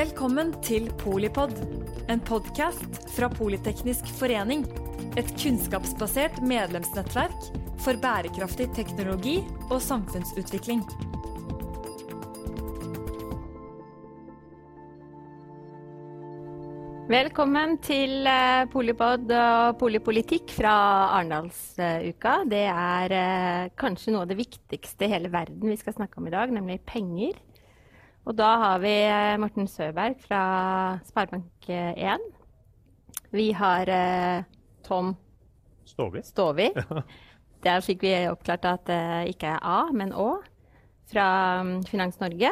Velkommen til Polipod, en podkast fra Politeknisk forening. Et kunnskapsbasert medlemsnettverk for bærekraftig teknologi og samfunnsutvikling. Velkommen til eh, Polipod og polipolitikk fra Arendalsuka. Det er eh, kanskje noe av det viktigste i hele verden vi skal snakke om i dag, nemlig penger. Og da har vi eh, Morten Søberg fra Sparebank1. Vi har Tom Ståvi. Stovi. Der fikk vi oppklart at det ikke er A, men Å, fra mm, Finans Norge.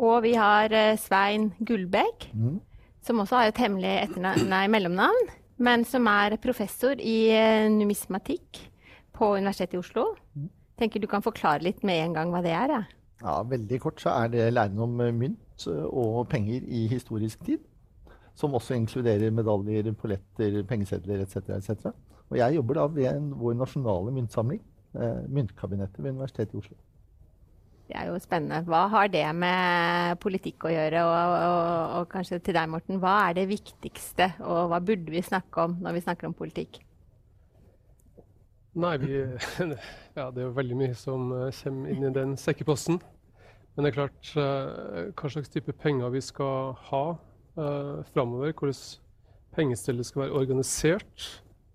Og vi har Svein Gullbekk. Mm som også har et hemmelig nei, mellomnavn, men som er professor i numismatikk på Universitetet i Oslo. Tenker du kan forklare litt med en gang hva det er? Ja, ja Veldig kort så er det læren om eh, mynt eh, og penger i historisk tid. Som også inkluderer medaljer, polletter, pengesedler etc. etc. Og jeg jobber da ved en, vår nasjonale myntsamling, eh, Myntkabinettet ved Universitetet i Oslo. Det er jo spennende. Hva har det med politikk å gjøre? Og, og, og, kanskje til deg, Morten, hva er det viktigste, og hva burde vi snakke om når vi snakker om politikk? Nei, vi, ja, det er jo veldig mye som eh, kommer inn i den sekkeposten. Men det er klart, uh, hva slags type penger vi skal ha uh, framover, hvordan pengestellet skal være organisert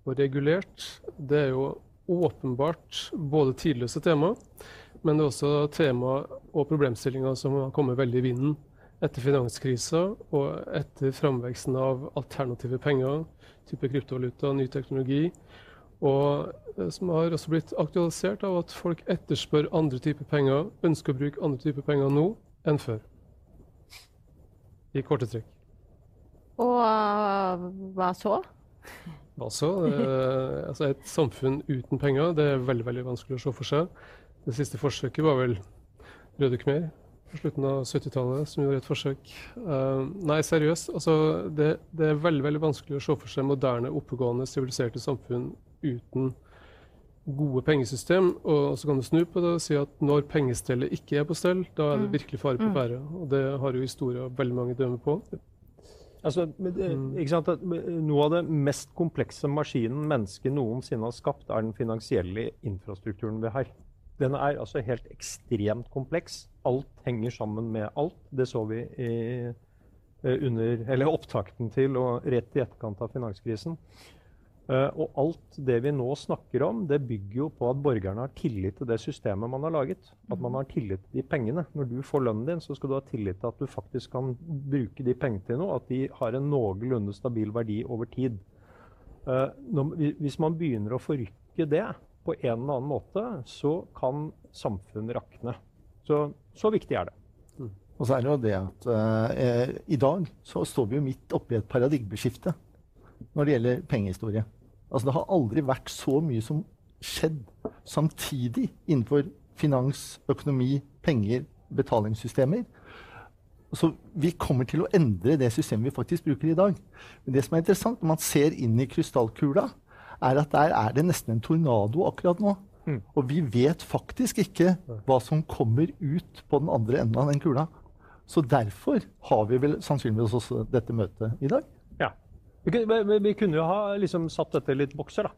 og regulert, det er jo åpenbart både tidløse tema men det er også tema og problemstillinger som har kommet veldig i vinden etter finanskrisa og etter framveksten av alternative penger, type kryptovaluta, ny teknologi. Og eh, som har også blitt aktualisert av at folk etterspør andre typer penger, ønsker å bruke andre typer penger nå enn før. I korte trekk. Og hva så? Hva så? Er, altså et samfunn uten penger det er veldig, veldig vanskelig å se for seg. Det siste forsøket var vel Røde Khmer på slutten av 70-tallet som gjorde et forsøk. Uh, nei, seriøst. Altså, det, det, er veldig veldig vanskelig å se for seg moderne, oppegående, siviliserte samfunn uten gode pengesystem. Og så kan du snu på det og si at når pengestellet ikke er på stell, da er det mm. virkelig fare på mm. ferde. Og det har jo historia veldig mange dømmer på. Altså, mm. Noe av det mest komplekse maskinen mennesket noensinne har skapt, er den finansielle infrastrukturen vi har. Den er altså helt ekstremt kompleks. Alt henger sammen med alt. Det så vi i, eh, under, eller opptakten til og rett i etterkant av finanskrisen. Uh, og alt det vi nå snakker om, det bygger jo på at borgerne har tillit til det systemet man har laget. At man har tillit til de pengene. Når du får lønnen din, så skal du ha tillit til at du faktisk kan bruke de pengene til noe. At de har en noenlunde stabil verdi over tid. Uh, hvis man begynner å forrykke det, på en eller annen måte, så kan samfunnet rakne. Så, så viktig er det. Mm. Og så er det jo det at uh, i dag så står vi jo midt oppi et paradigmeskifte når det gjelder pengehistorie. Altså Det har aldri vært så mye som skjedd samtidig innenfor finans, økonomi, penger, betalingssystemer. Så vi kommer til å endre det systemet vi faktisk bruker i dag. Men det som er interessant, når man ser inn i krystallkula, er at der er det nesten en tornado akkurat nå. Mm. Og vi vet faktisk ikke hva som kommer ut på den andre enden av den kula. Så derfor har vi vel sannsynligvis også dette møtet i dag. Vi, vi, vi kunne jo ha liksom satt dette litt bokser, da.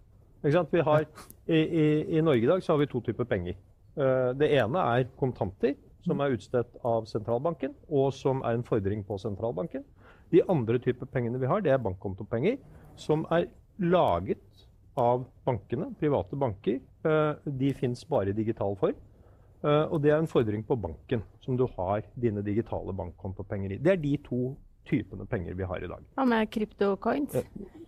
Har, i, i, i, Norge i dag så har vi to typer penger. Uh, det ene er kontanter, som er utstedt av sentralbanken, og som er en fordring på sentralbanken. De andre typer pengene vi har, det er bankkontopenger, som er laget av bankene, private banker. Eh, de fins bare i digital form. Eh, og det er en fordring på banken som du har dine digitale bankkontopenger i. Det er de to typene penger vi har i dag. Hva med kryptocoins?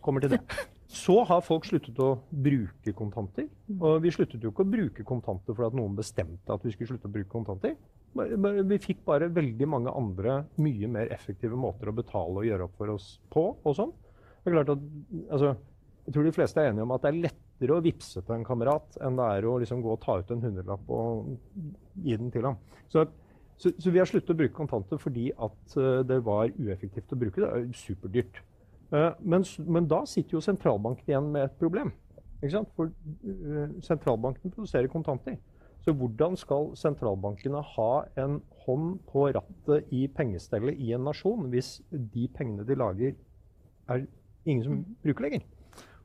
Kommer til det. Så har folk sluttet å bruke kontanter. Og vi sluttet jo ikke å bruke kontanter fordi noen bestemte at vi skulle slutte å bruke kontanter. Vi fikk bare veldig mange andre mye mer effektive måter å betale og gjøre opp for oss på. og sånn. Det er klart at altså, jeg tror de fleste er enige om at det er lettere å vippse til en kamerat enn det er å liksom gå og ta ut en hundrelapp og gi den til ham. Så, så, så vi har sluttet å bruke kontanter fordi at uh, det var ueffektivt å bruke. Det er superdyrt. Uh, men, men, da sitter jo sentralbanken igjen med et problem. For uh, sentralbanken produserer kontanter. Så hvordan skal sentralbankene ha en hånd på rattet i pengestellet i en nasjon hvis de pengene de lager, er ingen som bruker lenger?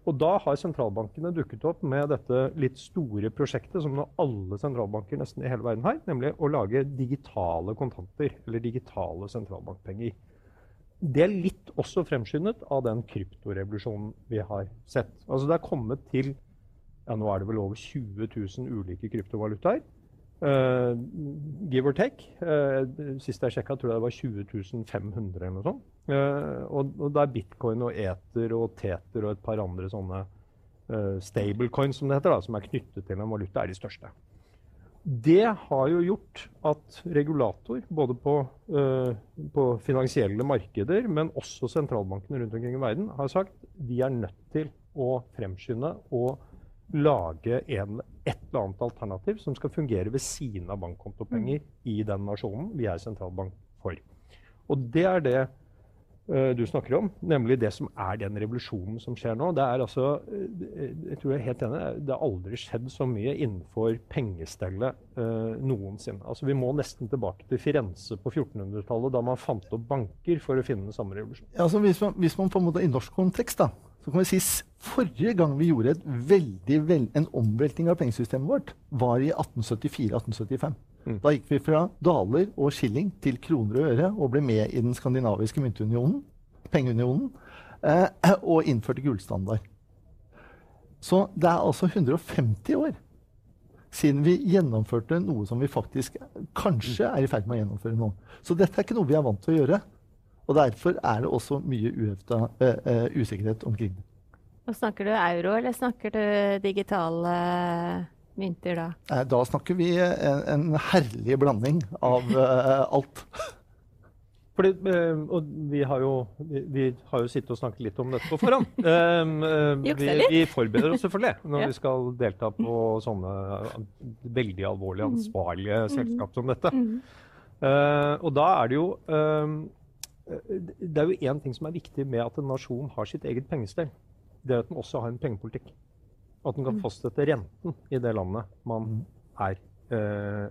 Og da har sentralbankene dukket opp med dette litt store prosjektet som nå alle sentralbanker nesten i hele verden har, nemlig å lage digitale kontanter, eller digitale sentralbankpenger. Det er litt også fremskyndet av den kryptorevolusjonen vi har sett. Altså det er kommet til ja, nå er det vel over 20 000 ulike kryptovalutaer. Uh, give or take. Uh, sist jeg sjekka, tror jeg det var 20 500 eller noe sånt. Uh, og, og, det er bitcoin og eter og Teter og et par andre sånne stablecoins som det heter, da, som er knyttet til en valuta, er de største. Det har jo gjort at regulator, både på, på finansielle markeder, men også sentralbankene rundt omkring i verden, har sagt vi er nødt til å fremskynde og lage en, et eller annet alternativ som skal fungere ved siden av bankkontopenger mm. i den nasjonen vi er sentralbank for. Og det er det uh, du snakker om, nemlig det som er den revolusjonen som skjer nå. Det er altså, uh, jeg tror jeg er helt enig, det har aldri skjedd så mye innenfor pengestellet uh, noensinne. Altså, vi må nesten tilbake til Firenze på 1400-tallet, da man fant opp banker for å finne den samme revolusjonen. Ja, altså, hvis, man, hvis man på en måte i norsk kontekst da, så kan vi si Forrige gang vi gjorde veldig, veld, en omveltning av pengesystemet vårt, var i 1874-1875. Mm. Da gikk vi fra daler og skilling til kroner og øre og ble med i den skandinaviske myntunionen, pengeunionen, eh, og innførte gullstandard. Så det er altså 150 år siden vi gjennomførte noe som vi faktisk kanskje er i ferd med å gjennomføre nå. Så dette er ikke noe vi er vant til å gjøre. Og Derfor er det også mye uhefta, uh, uh, usikkerhet omkring det. Og Snakker du euro, eller snakker du digitale mynter da? Da snakker vi en, en herlig blanding av uh, alt. Fordi, og vi har, jo, vi, har, jo, sittet og snakket litt om dette på forhånd. Um, vi, vi, forbereder oss selvfølgelig når vi skal delta på sånne veldig alvorlige, mm. ansvarlige mm. selskap som dette. Mm. Og da er det jo um, det er jo én ting som er viktig med at en nasjon har sitt eget pengestell. Det er at den også har en pengepolitikk. At den kan mm. fastsette renten i det landet man mm. er eh,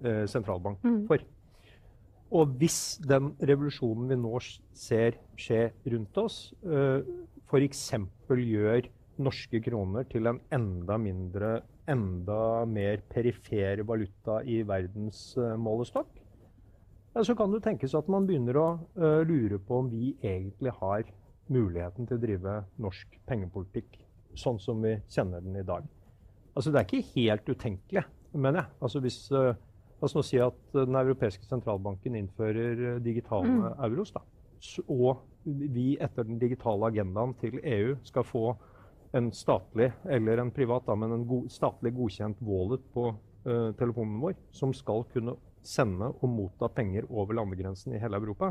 eh, sentralbank mm. for. Og hvis den revolusjonen vi nå ser skje rundt oss, eh, f.eks. gjør norske kroner til en enda mindre, enda mer perifer valuta i verdens eh, målestokk, ja, så kan det tenkes at man begynner å uh, lure på om vi egentlig har muligheten til å drive norsk pengepolitikk sånn som vi kjenner den i dag. Altså, det er ikke helt utenkelig, mener jeg. Altså, hvis, uh, La oss nå si at Den europeiske sentralbanken innfører digitale mm. euros. Da. Og vi etter den digitale agendaen til EU skal få en statlig eller en privat, da, men en go statlig godkjent wallet på uh, telefonen vår som skal kunne sende og motta penger over landegrensen i hele Europa.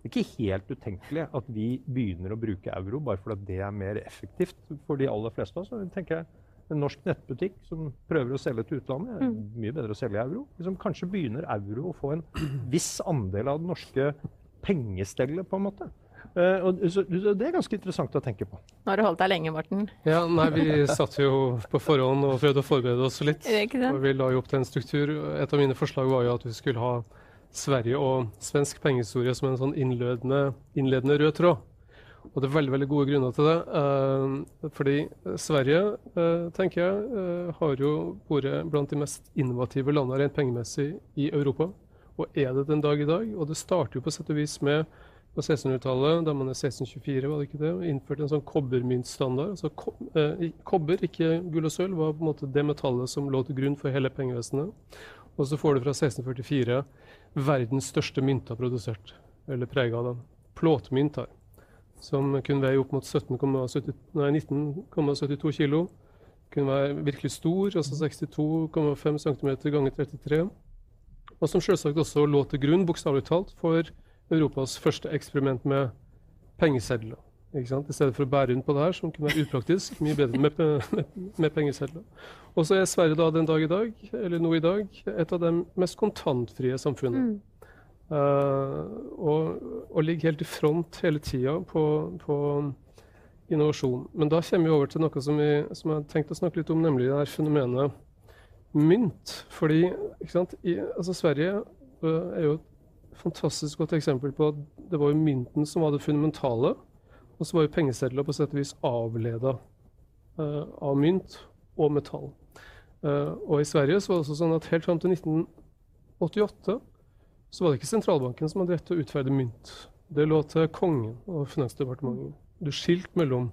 Det er ikke helt utenkelig at vi begynner å bruke euro bare fordi det er mer effektivt for de aller fleste av oss. tenker jeg En norsk nettbutikk som prøver å selge til utlandet, er mm. mye bedre å selge euro. Liksom, kanskje begynner euro å få en viss andel av det norske pengestellet, på en måte. Uh, og, så, det er ganske interessant å tenke på. Nå har du holdt deg lenge, Morten. Ja, nei, Vi satt jo på forhånd og prøvde å forberede oss litt. Og vi la jo opp til en struktur. Et av mine forslag var jo at vi skulle ha Sverige og svensk pengehistorie som en sånn innledende, innledende rød tråd. Og det er veldig veldig gode grunner til det. Eh, fordi Sverige, eh, tenker jeg, har jo vært blant de mest innovative landene rent pengemessig i Europa. Og er det den dag i dag. Og det starter jo på sett og vis med på 1600-tallet, da man er 1624, var det ikke det, innførte en sånn kobbermyntstandard. Altså ko eh, kobber, ikke gull og sølv, var på en måte det metallet som lå til grunn for hele pengevesenet. Og så får du fra 1644 verdens største mynter produsert, eller prega av dem, Plåtmynter, som kunne veie opp mot 19,72 kilo. Kunne være virkelig stor, altså 62,5 cm ganger 33. Og som selvsagt også lå til grunn, bokstavelig talt, for Europas første eksperiment med pengesedler. I stedet for å bære rundt på det her, som kunne være upraktisk, mye bedre med, med, pengesedler. Og så er Sverige da den dag i dag, eller nå i dag, et av de mest kontantfrie samfunnene. Mm. Uh, og, og, ligger helt i front hele tida på, på, innovasjon. Men da kommer vi over til noe som, vi, som jeg tenkte å snakke litt om, nemlig det her fenomenet mynt. Fordi sant, i, altså Sverige uh, er jo et fantastisk godt eksempel på at det var jo mynten som var det fundamentale. Og så var jo pengesedler på sett og vis avleda uh, av mynt og metall. Uh, og i Sverige så var det også sånn at helt fram til 1988 så var det ikke sentralbanken som hadde rett til å utferde mynt. Det lå til kongen og Finansdepartementet. Du skilte mellom,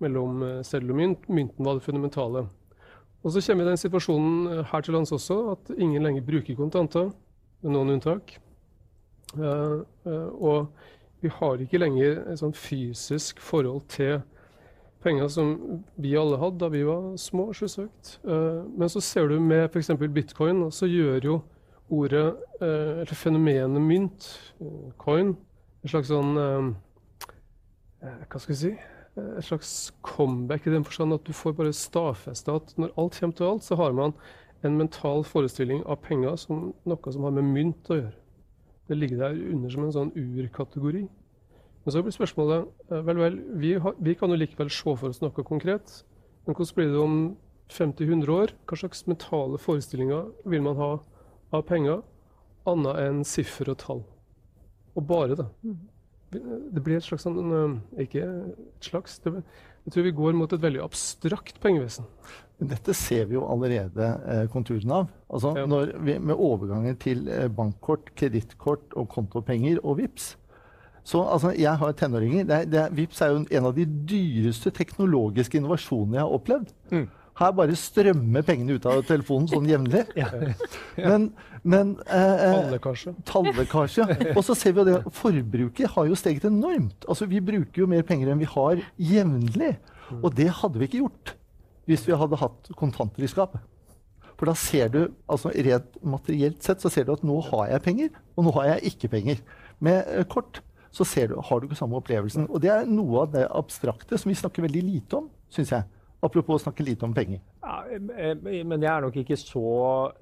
mellom seddel og mynt. Mynten var det fundamentale. Og så kommer vi den situasjonen her til lands også at ingen lenger bruker kontanter, med noen unntak. Uh, og vi har ikke lenger et sånn fysisk forhold til penger som vi alle hadde da vi var små, selvsagt. Uh, men så ser du med f.eks. bitcoin, så gjør jo ordet, eller fenomenet mynt, coin, en slags sånn Hva skal vi si? et slags comeback i den forstand at du får bare stadfesta at når alt kommer til alt, så har man en mental forestilling av penger som noe som har med mynt å gjøre. Det ligger der under som en sånn urkategori. Men så blir spørsmålet vel, vel, vi, har, vi kan jo likevel se for oss noe konkret. Men hvordan blir det om 50-100 år? Hva slags mentale forestillinger vil man ha av penger, annet enn siffer og tall? Og bare det. Mm. Det blir et slags sånn eh, Ikke et slags det, Jeg tror vi går mot et veldig abstrakt pengevesen. Dette ser vi jo allerede eh, konturene av. Altså, vi, med overgangen til eh, bankkort, kredittkort og kontopenger og VIPS. Så altså, jeg har tenåringer. Det, det, VIPS er jo en av de dyreste teknologiske innovasjonene jeg har opplevd. Mm. Her bare strømmer pengene ut av telefonen sånn jevnlig. Ja. Men, men eh, Talllekkasje. Talllekkasje. Og så ser vi jo det forbruket har jo steget enormt. Altså, Vi bruker jo mer penger enn vi har jevnlig. Og det hadde vi ikke gjort hvis vi hadde hatt kontanter i skapet. For da ser du, altså rent materielt sett så ser du at nå har jeg penger, og nå har jeg ikke penger. Med eh, kort så du, har du ikke samme opplevelsen. Og det er noe av det abstrakte som vi snakker veldig lite om, syns jeg. Apropos å snakke lite om penger. Men jeg er nok ikke så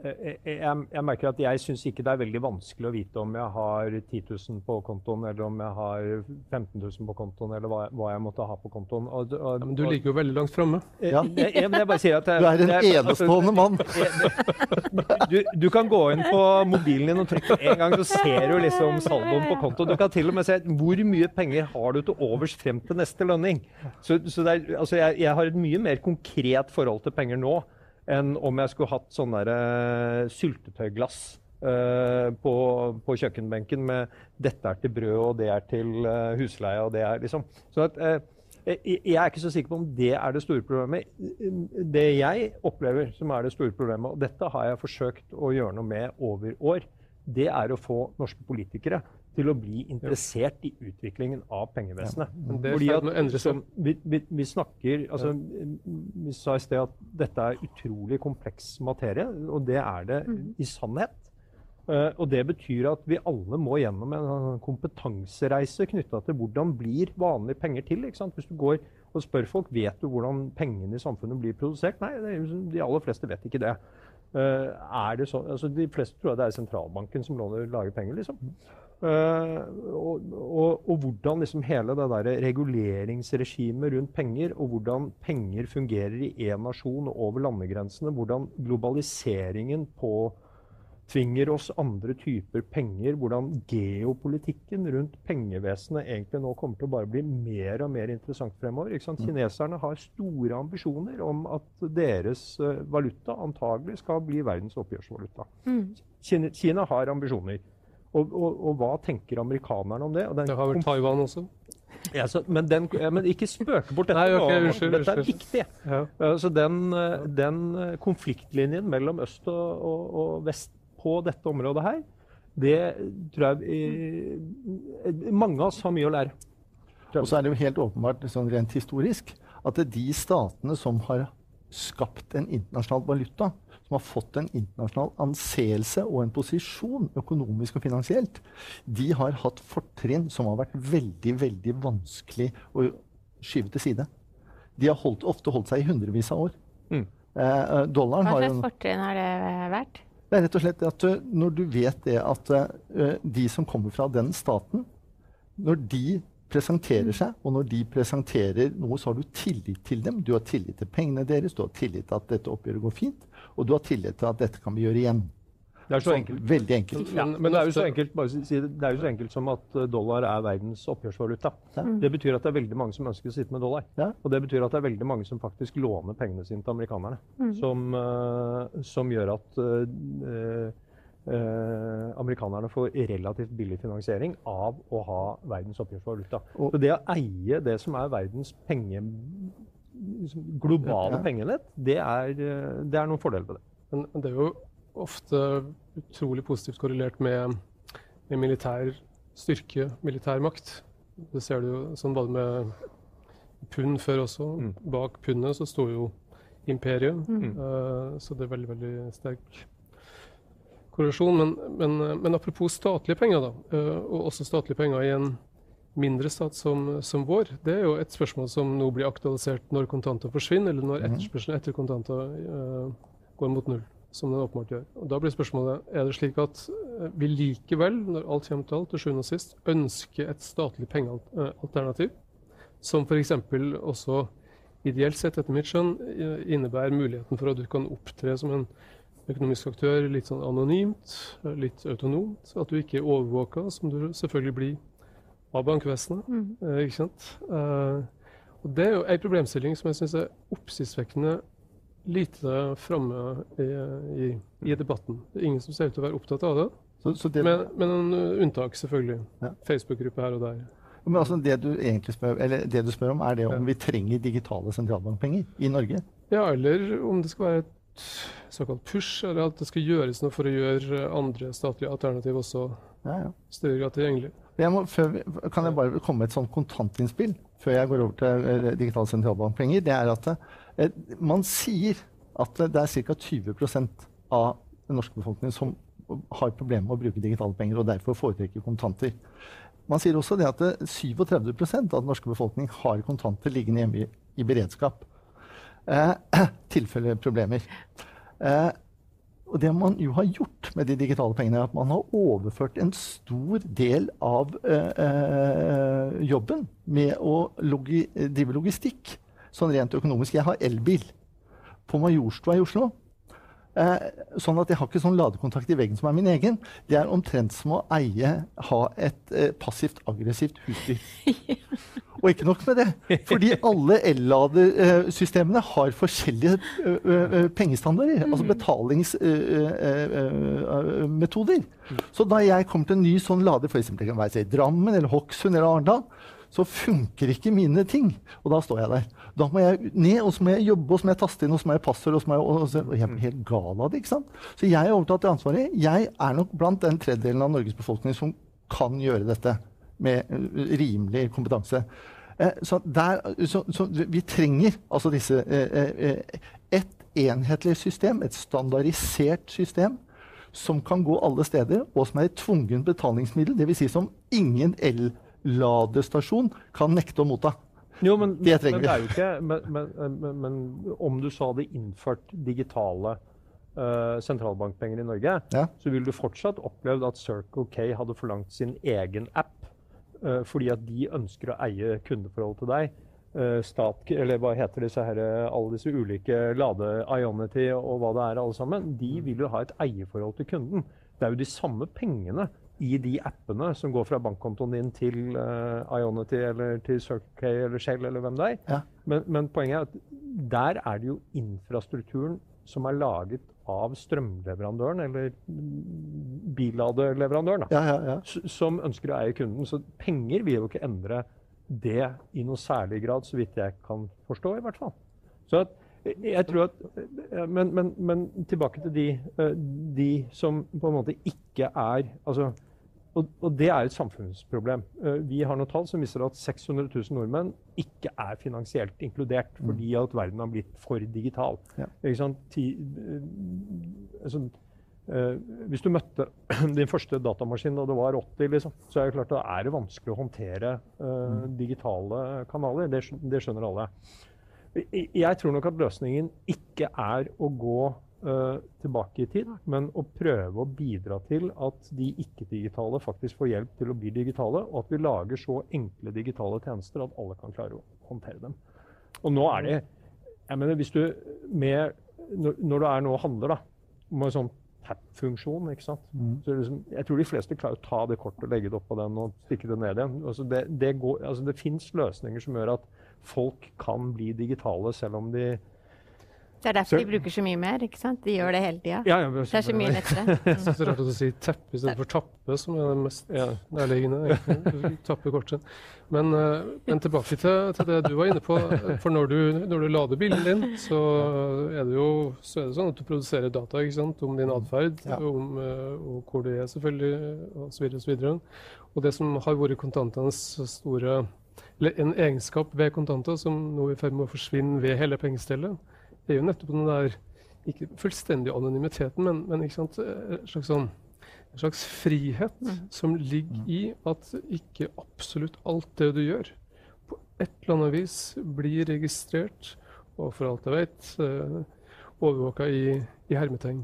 Jeg, jeg merker at jeg syns ikke det er veldig vanskelig å vite om jeg har 10 000 på kontoen, eller om jeg har 15 000 på kontoen, eller hva, hva jeg måtte ha på kontoen. Og, og, ja, men du ligger jo veldig langt framme. Ja. Jeg, jeg, bare sier at jeg, du er en enestående mann. Du, du, kan gå inn på mobilen din og trykke en gang, så ser du liksom saldoen på kontoen. Du kan til og med se hvor mye penger har du til overs frem til neste lønning. Så, så er, altså jeg, har et mye mer konkret forhold til penger nå enn om jeg skulle hatt sånn uh, syltetøyglass uh, på, på, kjøkkenbenken med 'dette er til brød, og det er til uh, husleie', og det er liksom Så at, jeg er ikke så sikker på om det er det store problemet. Det jeg opplever som er det store problemet, og dette har jeg forsøkt å gjøre noe med over år, det er å få norske politikere til å bli interessert i utviklingen av pengevesenet. Ja, Fordi at, som, vi, vi, vi, snakker altså, Vi sa i sted at dette er utrolig kompleks materie, og det er det mm. i sannhet. Uh, og det betyr at vi alle må gjennom en kompetansereise knytta til hvordan blir vanlige penger til. Hvis du går og spør folk vet du hvordan pengene i samfunnet blir produsert, nei, det, de aller fleste vet ikke det. Uh, er det så, altså, de fleste tror det er sentralbanken som låner, lager penger. liksom. Uh, og, og, og, hvordan liksom hele det der reguleringsregimet rundt penger, og hvordan penger fungerer i én nasjon og over landegrensene. Hvordan globaliseringen påtvinger oss andre typer penger. Hvordan geopolitikken rundt pengevesenet egentlig nå kommer til å bare bli mer og mer interessant fremover. Mm. Kineserne har store ambisjoner om at deres uh, valuta antagelig skal bli verdens oppgjørsvaluta. Mm. Kina, Kina har ambisjoner. Og, og, og, hva tenker amerikanerne om det? det har vel Taiwan også. Ja, så, men, den, men, ikke spøke bort dette. Nei, okay, unnskyld, dette er viktig. Ja. Så den, den, konfliktlinjen mellom øst og, og, vest på dette området her, det tror jeg mange av oss har mye å lære. Og så er det jo helt åpenbart sånn rent historisk at det er de statene som har skapt en internasjonal valuta, som har fått en internasjonal anseelse og en posisjon økonomisk og finansielt, de har hatt fortrinn som har vært veldig, veldig vanskelig å skyve til side. De har holdt, ofte holdt seg i hundrevis av år. Mm. Eh, eh Hva slags fortrinn har det vært? Det er rett og slett at uh, Når du vet det at uh, de som kommer fra den staten, når de presenterer seg, og når de presenterer noe, så har du tillit til dem. Du har tillit til pengene deres, du har tillit til at dette oppgjøret går fint, og du har tillit til at dette kan vi gjøre igjen. Det er så enkelt. Veldig enkelt. Ja, Men- men det er, jo så enkelt, bare si det, er jo så enkelt som at eh, dollar er verdens oppgjørsvaluta. Ja. Det betyr at det er veldig mange som ønsker å sitte med dollar. Ja. Og det betyr at det er veldig mange som faktisk låner pengene sine til amerikanerne. Som, eh, som gjør at eh, eh, amerikanerne får relativt billig finansiering av å ha verdens oppgjørsvaluta. Og- Så det å eie det som er verdens penge, liksom globale Ja. pengenett, det er, det er noen fordeler ved det. Men men det er jo ofte utrolig positivt korrelert med, med militær styrke, militær makt. Det ser du jo sånn både med pund før også. Mm. Bak pundet så sto jo imperium. Mm. uh, så det er veldig, veldig sterk korrelasjon. Men, men, men apropos statlige penger, da, uh, og også statlige penger i en mindre stat som, som vår, det er jo et spørsmål som nå blir aktualisert når kontanter forsvinner, eller når etterspørselen etter kontanter uh, går mot null, som den åpenbart gjør. Og Da blir spørsmålet er det slik at eh, vi likevel, når alt kommer til alt, til sjuende og sist, ønsker et statlig pengealternativ, som f.eks. også ideelt sett, etter mitt skjønn, eh, innebærer muligheten for at du kan opptre som en økonomisk aktør litt sånn anonymt, eh, litt autonomt. At du ikke er overvåka, som du selvfølgelig blir av bankvesenet. Eh, ikke sant? Eh, og Det er jo en problemstilling som jeg syns er oppsiktsvekkende lite framme i, i, i debatten. Det er ingen som ser ut til å være opptatt av det. Så, så det, Men, men noen unntak, selvfølgelig. Ja. Facebook-gruppe her og der. men altså det, du spør, eller det du spør om, er det om Ja. vi trenger digitale sentralbankpenger i Norge? Ja, eller om det skal være et såkalt push, eller at det skal gjøres noe for å gjøre andre statlige alternativ også Ja, ja. større grad tilgjengelig. Jeg må, vi- kan jeg bare komme med et sånt kontantinnspill før jeg går over til eh, digitale sentralbankpenger? Det er at eh, man sier at det er ca. 20% av den norske befolkningen som har problemer med å bruke digitale penger, og derfor foretrekker kontanter. Man sier også at eh, 37% av den norske befolkning har kontanter liggende hjemme i, beredskap. Eh, problemer. Eh, og det man jo har gjort med de digitale pengene, er at man har overført en stor del av eh, eh, jobben med å logi drive logistikk, sånn rent økonomisk. Jeg har elbil på Majorstua i Oslo. Eh, sånn at jeg har ikke sånn ladekontakt i veggen som er min egen. Det er omtrent som å eie, ha et eh, passivt aggressivt husdyr. Og ikke nok med det, fordi alle elladersystemene har forskjellige ø, ø, ø, pengestandarder. Altså betalingsmetoder. Så da jeg kommer til en ny sånn lader, f.eks. det kan være i Drammen eller Hokksund eller Arendal, så funker ikke mine ting. Og da står jeg der. Da må jeg ned, og så må jeg jobbe, og så må jeg taste inn, og så må jeg passord, og så må jeg, og og jeg blir helt gal av det. ikke sant? Så jeg har overtatt det ansvaret. Jeg er nok blant den tredjedelen av Norges befolkning som kan gjøre dette med rimelig kompetanse. Eh, Så, der, så, så vi trenger altså disse eh, eh, Et enhetlig system, et standardisert system, som kan gå alle steder, og som er et tvungent betalingsmiddel. Dvs. Si som ingen elladestasjon kan nekte å motta. Jo, men, Det trenger men vi. det er jo ikke men, men, men, men om du så hadde innført digitale uh, sentralbankpenger i Norge, Ja. så ville du fortsatt opplevd at Circle K hadde forlangt sin egen app. uh, fordi at de ønsker å eie kundeforholdet til deg. Eh, stat, eller hva heter disse her, alle disse ulike Lade, Ionity og hva det er alle sammen. De vil jo ha et eierforhold til kunden. Det er jo de samme pengene i de appene som går fra bankkontoen din til uh, Ionity eller til Circle eller Shell eller hvem det er. Ja. Men, men poenget er at der er det jo infrastrukturen som er laget av strømleverandøren eller billadeleverandøren ja, ja. som ønsker å eie kunden. Så penger vil jo ikke endre det i noe særlig grad, så vidt jeg kan forstå i hvert fall. Så at, jeg tror at, eh, men, men, men tilbake til de, eh, de som på en måte ikke er altså, og, og det er et samfunnsproblem. Eh, Vi har noen tall som viser at 600 000 nordmenn ikke er finansielt inkludert fordi at verden har blitt for digital. Ja. Ti, eh, altså, eh, hvis du møtte din første datamaskin da du var 80, liksom, så er det klart da er det vanskelig å håndtere uh, digitale kanaler. Det, det skjønner alle. Jeg- tror nok at løsningen ikke er å gå tilbake i tid, men å prøve å bidra til at de ikke-digitale faktisk får hjelp til å bli digitale, og at vi lager så enkle digitale tjenester at alle kan klare å håndtere dem. Og nå er det jeg mener, hvis du med, når, når du er nå og handler da, med en sånn tap-funksjon. ikke sant? Mm. Så liksom, jeg tror de fleste klarer å ta det kortet og legge det opp på den og stikke det ned igjen. Altså det, det, går, altså det fins løsninger som gjør at folk kan bli digitale selv om de det er derfor så, de bruker så mye mer. ikke sant? De gjør det hele tida. Ja, ja, det er så mye lettere. Jeg synes det er rart at du sier teppe istedenfor tappe, som er det mest ja. nærliggende. tappe kortet. Men, uh, men tilbake til, til, det du var inne på. For når du, når du lader bilen din, så er det jo så er det sånn at du produserer data ikke sant? om din atferd, ja. om uh, og hvor du er, selvfølgelig, osv. Og, så og det som har vært kontantenes store eller en egenskap ved kontanter som nå er i ferd med å forsvinne ved hele pengestellet, er jo nettopp den der ikke fullstendig anonymiteten, men, men ikke sant, en slags, sånn, en slags frihet mm. som ligger i at ikke absolutt alt det du gjør, på et eller annet vis blir registrert og for alt jeg vet uh, overvåka i, i hermetegn.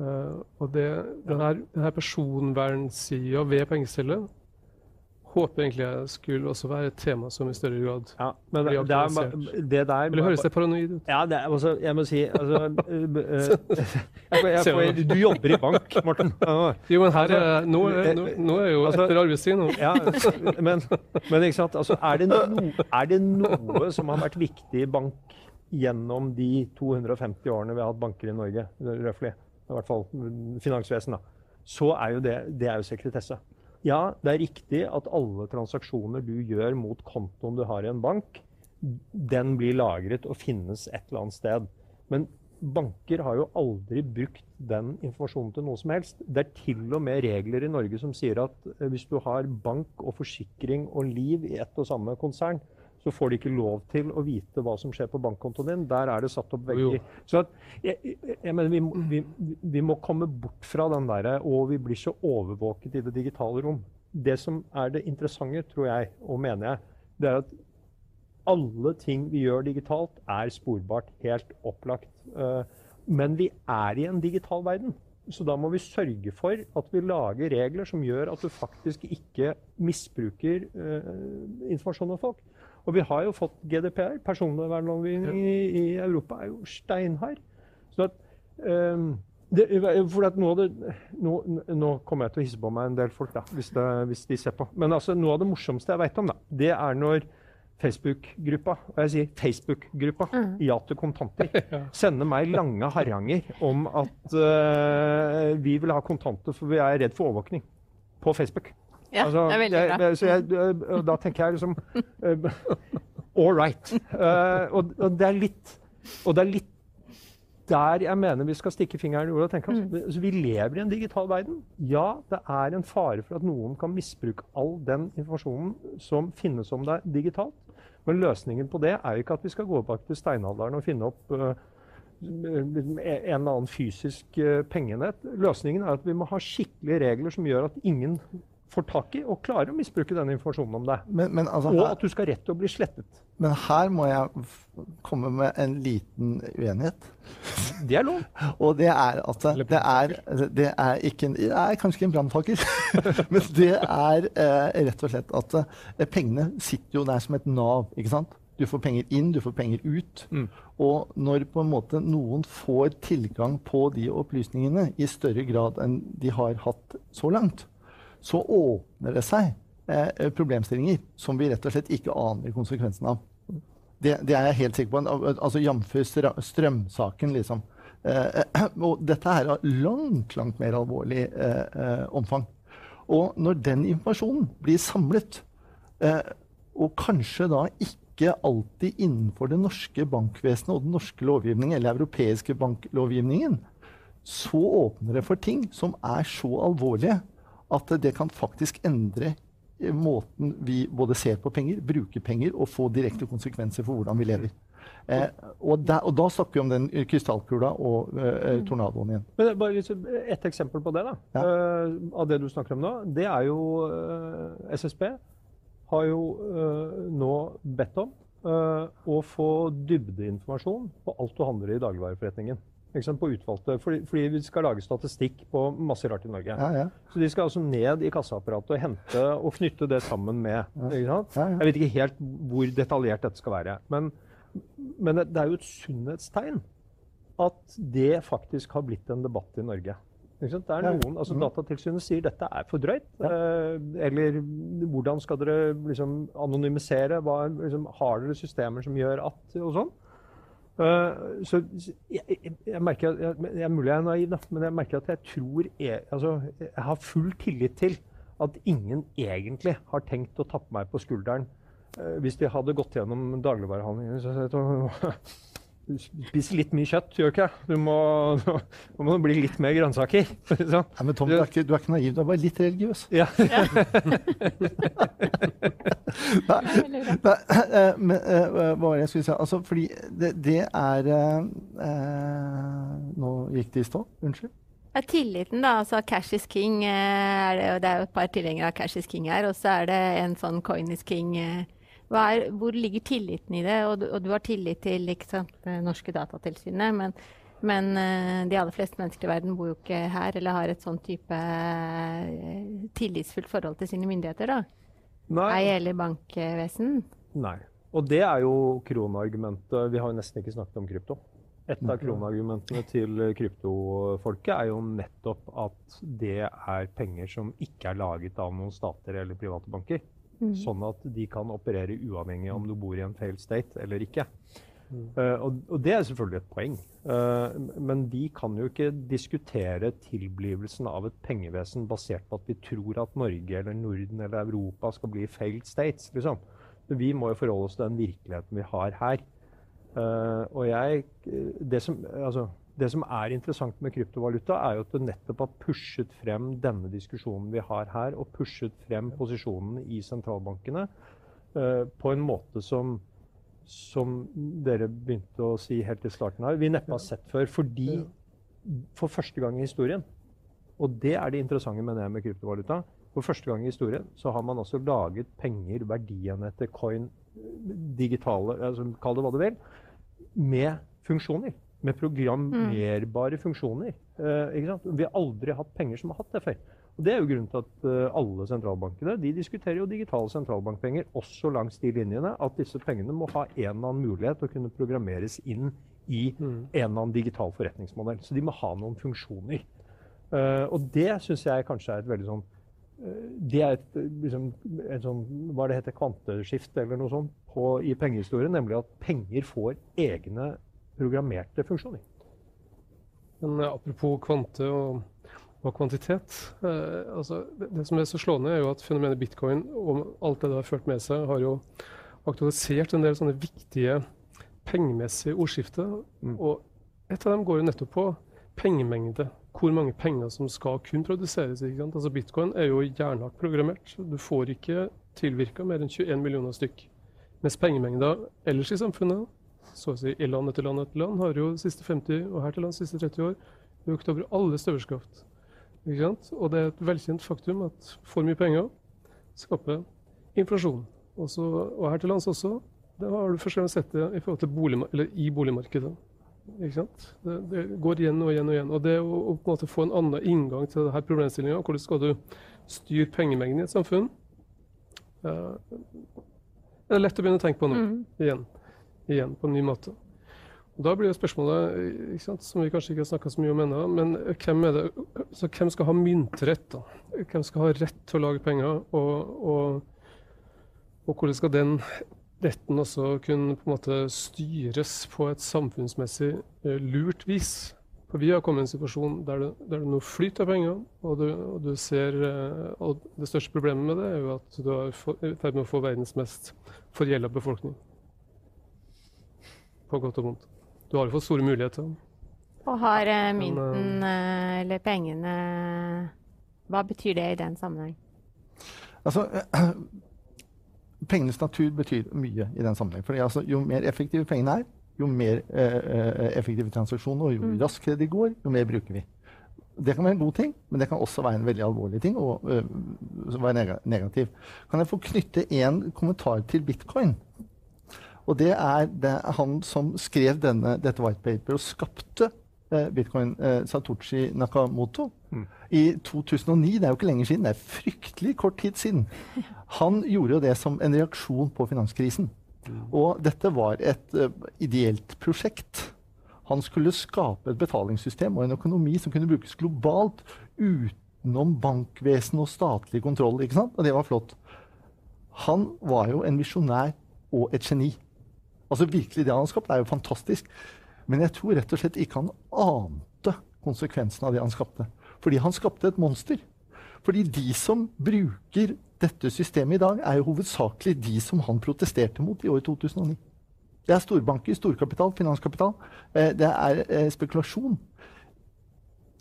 Uh, og det, denne, denne personvernsida ved pengestellet håper egentlig jeg skulle også være et tema som i større grad ja, men blir aktualisert. Det, der Eller høres det paranoid ut? Ja, det er, altså, jeg må si altså, jeg, jeg, jeg, Du jobber i bank, Morten. Jo, men her er, nå, er, nå, nå er jo altså, etter arbeidstid. Ja, men, men ikke sant? Altså, er, det no, er det noe som har vært viktig i bank gjennom de 250 årene vi har hatt banker i Norge, røftlig, i hvert fall finansvesen, da, så er jo det, det er jo sekretesse. Ja, det er riktig at alle transaksjoner du gjør mot kontoen du har i en bank, den blir lagret og finnes et eller annet sted. Men banker har jo aldri brukt den informasjonen til noe som helst. Det er til og med regler i Norge som sier at eh, hvis du har bank og forsikring og liv i ett og samme konsern, så får de ikke lov til å vite hva som skjer på bankkontoen din. Der er det satt opp vegger. Så at, jeg, jeg, mener, vi, vi, vi, må komme bort fra den derre Og vi blir så overvåket i det digitale rom. Det som er det interessante, tror jeg, og mener jeg, det er at alle ting vi gjør digitalt, er sporbart. Helt opplagt. Eh, men vi er i en digital verden. Så da må vi sørge for at vi lager regler som gjør at du faktisk ikke misbruker uh, informasjon om folk. Og vi har jo fått GDPR. Personvernlovgivningen i, i, Europa er jo steinhard. Så at, um, det, for at nå, det, nå, nå, kommer jeg til å hisse på meg en del folk, da, hvis, det, hvis de ser på. Men altså, noe av det morsomste jeg vet om, da, det er når Facebook-gruppa, og jeg sier Facebook-gruppa, mm. Ja til kontanter, sender meg lange haranger om at uh, vi vil ha kontanter for vi er redd for overvåkning på Facebook. Ja, altså, det er veldig bra. Jeg, jeg, da tenker jeg liksom uh, All right. Uh, og, og, det er litt Og det er litt der jeg mener vi skal stikke fingeren i jorda og tenke altså, Vi lever i en digital verden. Ja, det er en fare for at noen kan misbruke all den informasjonen som finnes om deg digitalt. Men løsningen på det er jo ikke at vi skal gå bak til steinalderen og finne opp uh, en eller annen fysisk uh, pengenett. Løsningen er at vi må ha skikkelige regler som gjør at ingen får tak i og klarer å misbruke denne informasjonen om deg. Men, men altså, og at du skal rett til å bli slettet. Men her må jeg komme med en liten uenighet. Det er lov. og det er at det er, det er, ikke, det er kanskje ikke en brannfakkel, men det er eh, rett og slett at eh, pengene sitter jo der som et nav. ikke sant? Du får penger inn, du får penger ut. Mm. Og når på en måte noen får tilgang på de opplysningene i større grad enn de har hatt så langt, så åpner det seg eh, problemstillinger som vi rett og slett ikke aner konsekvensen av. Det, det er jeg helt sikker på. Altså Jf. strømsaken, liksom. Eh, og dette er av langt, langt mer alvorlig eh, eh, omfang. Og når den informasjonen blir samlet, eh, og kanskje da ikke alltid innenfor det norske bankvesenet og den norske lovgivningen, eller europeiske banklovgivningen, så åpner det for ting som er så alvorlige at det kan faktisk endre eh, måten vi både ser på penger, bruker penger og få direkte konsekvenser for hvordan vi lever. Eh, og, da, og, da, snakker vi om den krystallkula og eh, tornadoen igjen. Men bare liksom Et eksempel på det da, ja. eh, av det du snakker om nå, det er jo uh, SSB har jo uh, nå bedt om å få dybdeinformasjon på alt du handler i dagligvareforretningen. På utvalgte, fordi, fordi, vi skal lage statistikk på masse rart i Norge. Ja, ja. Så de skal altså ned i kassaapparatet og hente og knytte det sammen med. Ja. Jeg vet ikke helt hvor detaljert dette skal være. Men, men det er jo et sunnhetstegn at det faktisk har blitt en debatt i Norge. Det er noen, altså mm. Datatilsynet sier dette er for drøyt. Eh, eller hvordan skal dere liksom anonymisere? Hva, liksom, har dere systemer som gjør at og sånn? Uh, så jeg, jeg, jeg merker jeg, jeg, mulig jeg er naiv, da, men jeg merker at jeg tror jeg, altså, jeg har full tillit til at ingen egentlig har tenkt å tappe meg på skulderen uh, hvis de hadde gått gjennom dagligvarehandelen. Du spiser litt mye kjøtt, gjør ikke Du må, du må bli litt mer grønnsaker. Sånn. Ja, men Tom, du er, ikke, du er, ikke, naiv, du er bare litt religiøs. Ja. nei, nei, eh, men eh, hva var det jeg skulle si? Altså, fordi det, det er eh, Nå gikk det i stå. Unnskyld. Ja, tilliten, da. altså Cash is king. Er det, det, er jo et par tilhengere av Cash is king her. Og så er det en sånn coin is king. Eh, er, hvor ligger tilliten i det? Og du, og du har tillit til sant, det norske datatilsynet, men, men uh, de aller fleste mennesker i verden bor jo ikke her eller har et sånn type uh, tillitsfullt forhold til sine myndigheter. da. Nei. Ei heller bankvesen. Nei. Og det er jo kronargumentet. Vi har jo nesten ikke snakket om krypto. Et av kronargumentene til kryptofolket er jo nettopp at det er penger som ikke er laget av noen stater eller private banker. Mm. Sånn at de kan operere uavhengig om du bor i en failed state eller ikke. Mm. Uh, og, og, det er selvfølgelig et poeng. Uh, men vi kan jo ikke diskutere tilblivelsen av et pengevesen basert på at vi tror at Norge eller Norden eller Europa skal bli failed states. Liksom. Vi må jo forholde oss til den virkeligheten vi har her. Uh, og jeg det som, altså, det som er interessant med kryptovaluta, er jo at det nettopp har pushet frem denne diskusjonen vi har her, og pushet frem posisjonene i sentralbankene uh, på en måte som, som dere begynte å si helt i starten her, vi neppe har sett før. Fordi for første gang i historien, og det er det interessante med det med kryptovaluta, for første gang i historien så har man også laget penger, verdiene etter coin, digitale, altså, kall det hva du vil, med funksjoner med programmerbare mm. funksjoner. Uh, Vi har aldri hatt penger som har hatt det før. Og Det er jo grunnen til at uh, alle sentralbankene de diskuterer jo digitale sentralbankpenger også langs de linjene. At disse pengene må ha en eller annen mulighet til å kunne programmeres inn i mm. en eller annen digital forretningsmodell. Så de må ha noen funksjoner. Uh, og det syns jeg kanskje er et veldig sånn det er et, liksom, et sånn, hva det heter, kvanteskift eller noe sånt på, i pengehistorien. Nemlig at penger får egne programmerte funksjoner. Men eh, apropos kvante og, og kvantitet. Eh, altså, det, det, som er så slående, er jo at fenomenet bitcoin og alt det det har ført med seg, har jo aktualisert en del sånne viktige pengemessige ordskifter. Mm. Og et av dem går jo nettopp på pengemengde. Hvor mange penger som skal kun produseres. Altså Bitcoin er jo jernhardt programmert. Du får ikke tilvirka mer enn 21 millioner stykk. Mens pengemengda ellers i samfunnet så å si i land etter land etter land, har jo de siste 50 og her til lands siste 30 år økt over alle støvelskraft. Og det er et velkjent faktum at for mye penger skaper inflasjon. Også, og her til lands også. Det har du først og fremst sett det i, forhold til bolig, i boligmarkedet. Det, det, går igjen og igjen og igjen. Og det å, å en måte få en annen inngang til denne problemstillinga, hvordan skal du styre pengemengden i et samfunn, uh, det er lett å begynne å tenke på nå mm. igjen igjen på en ny måte. Og da blir jo spørsmålet, sant, som vi kanskje ikke har snakka så mye om ennå, men hvem, det, hvem, skal ha myntrett? da? Hvem skal ha rett til å lage penger? Og, og, og, hvordan skal den retten også kunne på en måte styres på et samfunnsmessig uh, lurt vis? For vi har kommet i en situasjon der det, der det nå flyter penger, og du, og du ser og Det største problemet med det er jo at du er i ferd med å få verdens mest forgjelda befolkning på godt og vondt. Du har jo fått store muligheter. Og har uh, mynten uh, eller pengene Hva betyr det i den sammenheng? Altså, pengenes natur betyr mye i den sammenheng. For altså, jo mer effektive pengene er, jo mer effektive transaksjoner og jo mm. raskere de går, jo mer bruker vi. Det kan være en god ting, men det kan også være en veldig alvorlig ting og være negativ. Kan jeg få knytte en kommentar til bitcoin? Og det er, det han som skrev denne, dette whitepaper og skapte eh, bitcoin, eh, Satoshi Nakamoto, Mm. i 2009, det er jo ikke lenger siden, det er fryktelig kort tid siden, han gjorde jo det som en reaksjon på finanskrisen. Og dette var et uh, ideelt prosjekt. Han skulle skape et betalingssystem og en økonomi som kunne brukes globalt utenom bankvesen og statlig kontroll. Og det var flott. Han var jo en visjonær og et geni. Altså virkelig Det han har skapt, er jo fantastisk. Men jeg tror rett og slett ikke han ante konsekvensen av det han skapte. Fordi han skapte et monster. Fordi de som bruker dette systemet i dag, er jo hovedsakelig de som han protesterte mot i år 2009. Det er storbanker, storkapital, finanskapital. Eh, det er eh, spekulasjon.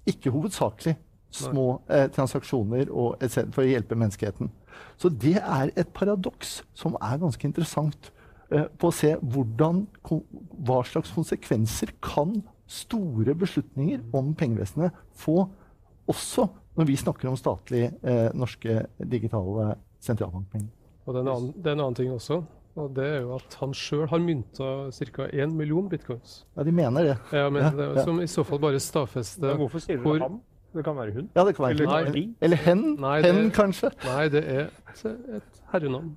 Ikke hovedsakelig små eh, transaksjoner og et for å hjelpe menneskeheten. Så det er et paradoks som er ganske interessant på å se hvordan, hva slags konsekvenser kan store beslutninger om pengevesenet få, også når vi snakker om statlige eh, norske digitale sentralbankpenger. Og det er, en annen, det er en annen ting også. Og det er jo at han sjøl har mynta ca. 1 million bitcoins. Ja, de mener det. Ja, men det, er ja. Som i så fall bare stadfester hvorfor sier du hvor- han? Det kan være hun. Ja, det kan være Eller Nei. de. Eller hen, Nei, det- kanskje. Nei, det er et- et herrenavn.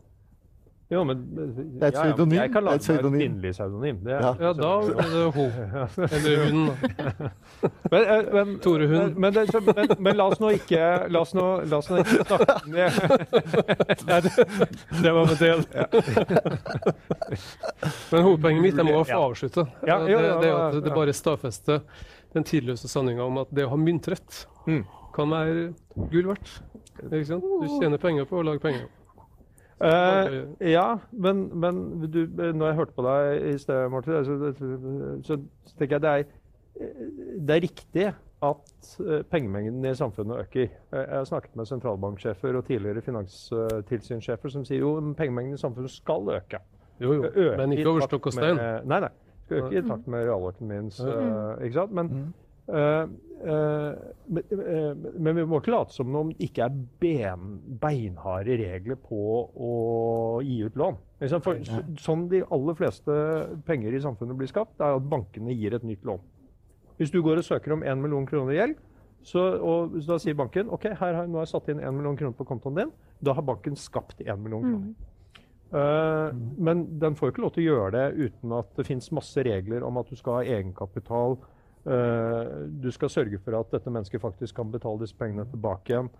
Jo, men Det er et pseudonym. Jeg kan Det er lage et kvinnelig pseudonym. Det er- Ja. Ja, da er det hun. Eller hun. da. Men, eh, men, Tore Hund. Men, men, men, men la oss nå ikke La oss nå, la oss nå ikke snakke Nei, det, det var med del. Men hovedpoenget mitt jeg må få avslutte. Ja, jo, det, ja, det er at det bare stadfester den tidløse sanninga om at det å ha myntrett Mm. kan være gull verdt. Ikke sant? Du tjener penger på å lage penger. Eh, ja, men, men du, når jeg hørte på deg i sted, Martin, så, så, så tenker jeg det er, det er riktig at eh, pengemengden i samfunnet øker. Jeg har snakket med sentralbanksjefer og tidligere finanstilsynssjefer som sier jo pengemengden i samfunnet skal øke. Jo, jo. Øke Men ikke over stokk og stein. Nei, nei. Skal øke i takt med realøkonomiens eh, Ikke sant? Men, Mm. Eh, eh, men, eh, vi må ikke late som om det ikke er ben, beinharde regler på å gi ut lån. For, så, sånn de aller fleste penger i samfunnet blir skapt, er at bankene gir et nytt lån. Hvis du går og søker om 1 million kroner i gjeld, så, og da sier banken ok, her har, nå har jeg satt inn 1 million kroner på kontoen din, da har banken skapt 1 million kroner. Eh, Men den får jo ikke lov til å gjøre det uten at det finnes masse regler om at du skal ha egenkapital. Eh, du skal sørge for at dette mennesket faktisk kan betale disse pengene tilbake igjen.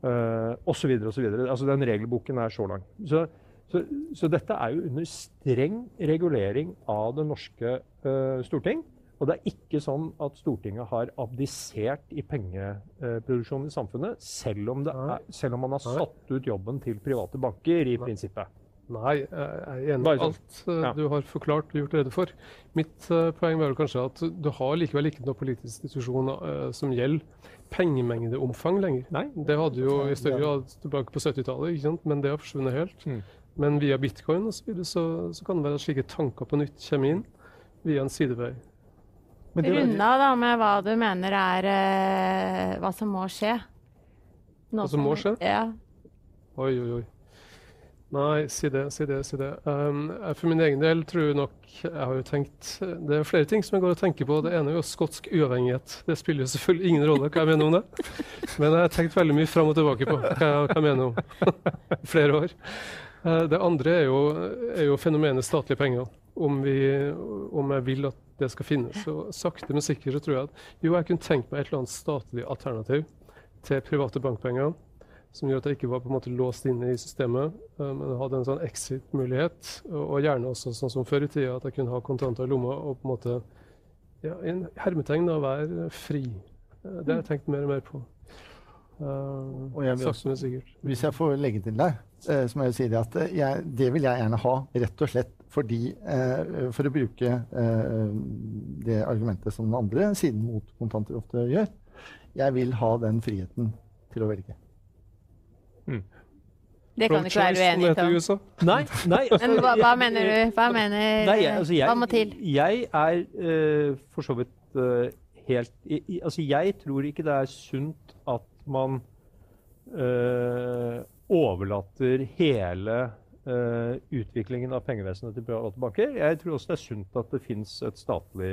Osv. osv. Altså, den regelboken er så lang. Så, så, så dette er jo under streng regulering av det norske uh, storting. Og det er ikke sånn at Stortinget har abdisert i pengeproduksjonen i samfunnet, selv om, det er, selv om man har satt ut jobben til private banker, i prinsippet. Nei, jeg er enig i sånn. alt eh, Ja. du har forklart og gjort rede for. Mitt uh, poeng var kanskje at du har likevel ikke noen politisk institusjon uh, som gjelder pengemengdeomfang lenger. Nei. Det hadde jo i større grad tilbake på 70-tallet, men det har forsvunnet helt. Mm. Men via bitcoin og så, videre, så, så kan det være at slike tanker på nytt kommer inn via en sidevei. Runda da med hva du mener er uh, hva som må skje. Noe Hva som må skje? Ja. Oi, oi, oi. Nei, si det, si det, si det. Um, for min egen del tror jeg nok Jeg har jo tenkt Det er flere ting som jeg går og tenker på. Det ene er jo skotsk uavhengighet. Det spiller jo selvfølgelig ingen rolle hva jeg mener om det. Men jeg har tenkt veldig mye fram og tilbake på hva hva jeg mener om flere år. Uh, Det andre er jo, er jo fenomenet statlige penger. Om, vi, om jeg vil at det skal finnes. Så sakte, men sikkert tror jeg at jo, jeg kunne tenkt meg et eller annet statlig alternativ til private bankpenger som gjør at jeg ikke var på en måte låst inne i systemet, eh, men hadde en sånn exit-mulighet. Og, gjerne også sånn som før i tida, at jeg kunne ha kontanter i lomma og på en måte ja, i en hermetegn da, være fri. Eh, Det har jeg tenkt mer og mer på. Uh, Og jeg vil sakte, men sikkert. Hvis jeg får legge til der, så må jeg si det at jeg, det vil jeg gjerne ha, rett og slett fordi For å bruke det argumentet som den andre siden mot kontanter ofte gjør. Jeg vil ha den friheten til å velge. Det kan du ikke være uenig i. Nei, nei altså, Men hva, hva mener du? Hva mener Nei, jeg, altså, jeg, Hva må til? Jeg er uh, for så vidt uh, helt i, i, Altså, jeg tror ikke det er sunt at man uh, overlater hele utviklingen av pengevesenet til private banker. Jeg tror også det er sunt at det fins et statlig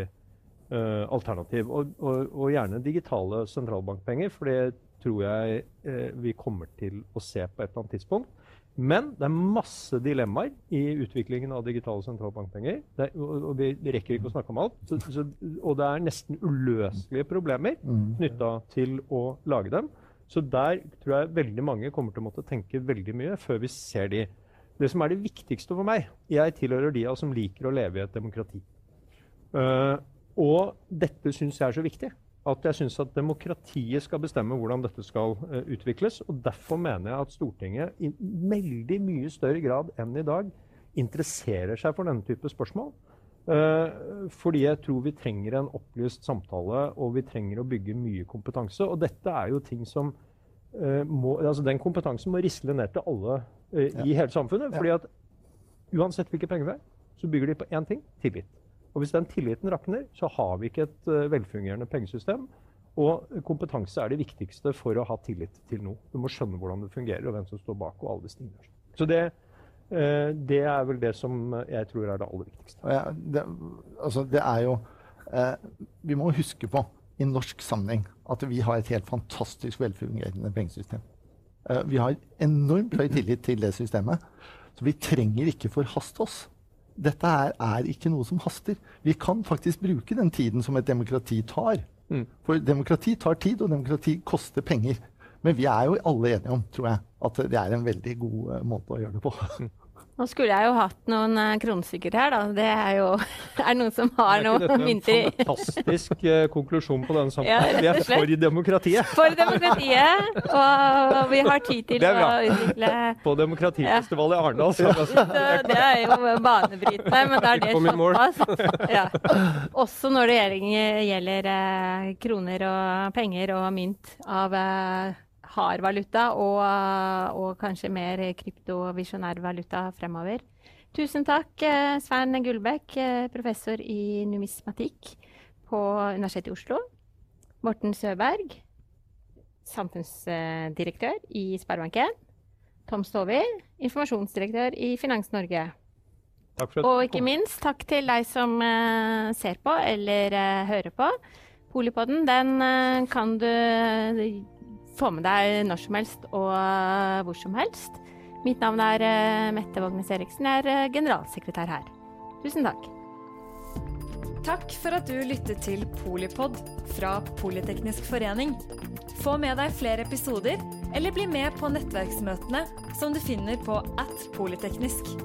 alternativ. Og, og, og, gjerne digitale sentralbankpenger, for det tror jeg eh, vi kommer til å se på et eller annet tidspunkt. Men det er masse dilemmaer i utviklingen av digitale sentralbankpenger. Er, og, vi rekker ikke å snakke om alt. Så, så, og det er nesten uløselige problemer mm. knytta til å lage dem. Så der tror jeg veldig mange kommer til å måtte tenke veldig mye før vi ser de. Det som er det viktigste for meg Jeg tilhører de som liker å leve i et demokrati. Uh, og dette syns jeg er så viktig. At jeg syns at demokratiet skal bestemme hvordan dette skal uh, utvikles. Og derfor mener jeg at Stortinget i veldig mye større grad enn i dag interesserer seg for denne type spørsmål. Uh, fordi jeg tror vi trenger en opplyst samtale, og vi trenger å bygge mye kompetanse. Og dette er jo ting som må, altså Den kompetansen må risle ned til alle i ja. hele samfunnet. fordi at uansett hvilke penger vi har, så bygger de på én ting tillit. Og Hvis den tilliten rakner, så har vi ikke et uh, velfungerende pengesystem. Og kompetanse er det viktigste for å ha tillit til noe. Du må skjønne hvordan det fungerer, og hvem som står bak. og alle disse tingene. Så det, uh, det er vel det som jeg tror er det aller viktigste. Ja, det, altså det er jo eh, Vi må huske på i norsk sammenheng at vi har et helt fantastisk velfungerende pengesystem. vi har enormt høy tillit til det systemet. Så vi trenger ikke forhaste oss dette er, er, ikke noe som haster. Vi kan faktisk bruke den tiden som et demokrati tar. Mm. For demokrati tar tid, og demokrati koster penger. Men vi er jo alle enige om, tror jeg, at det er en veldig god uh, måte å gjøre det på. Nå skulle jeg jo hatt noen uh, her, da. Det er jo er noen som har noe mynter i. Er ikke en fantastisk uh, konklusjon på denne samtalen. Ja, vi er for demokratiet. For demokratiet. Og, vi har tid til å utvikle På demokratifestival i Arendal. Så, det er jo banebrytende, men da er det såpass. Ja. Også når det gjelder uh, kroner og penger og mynt av hardvaluta og, og kanskje mer kryptovisjonær valuta fremover. Tusen takk, eh, Svein Gullbekk, eh, professor i numismatikk på Universitetet i Oslo. Morten Søberg, samfunnsdirektør i Sparebanken. Tom Stovi, informasjonsdirektør i Finans Norge. Og ikke minst takk til deg som ser på eller hører på. Polipodden den kan du få med deg når som helst og eh, hvor som helst. Mitt navn er uh, Mette Vågnes Eriksen. Jeg er uh, generalsekretær her. Tusen takk. Takk for at du lyttet til Polipod fra Politeknisk forening. Få med deg flere episoder, eller bli med på nettverksmøtene som du finner på at polyteknisk.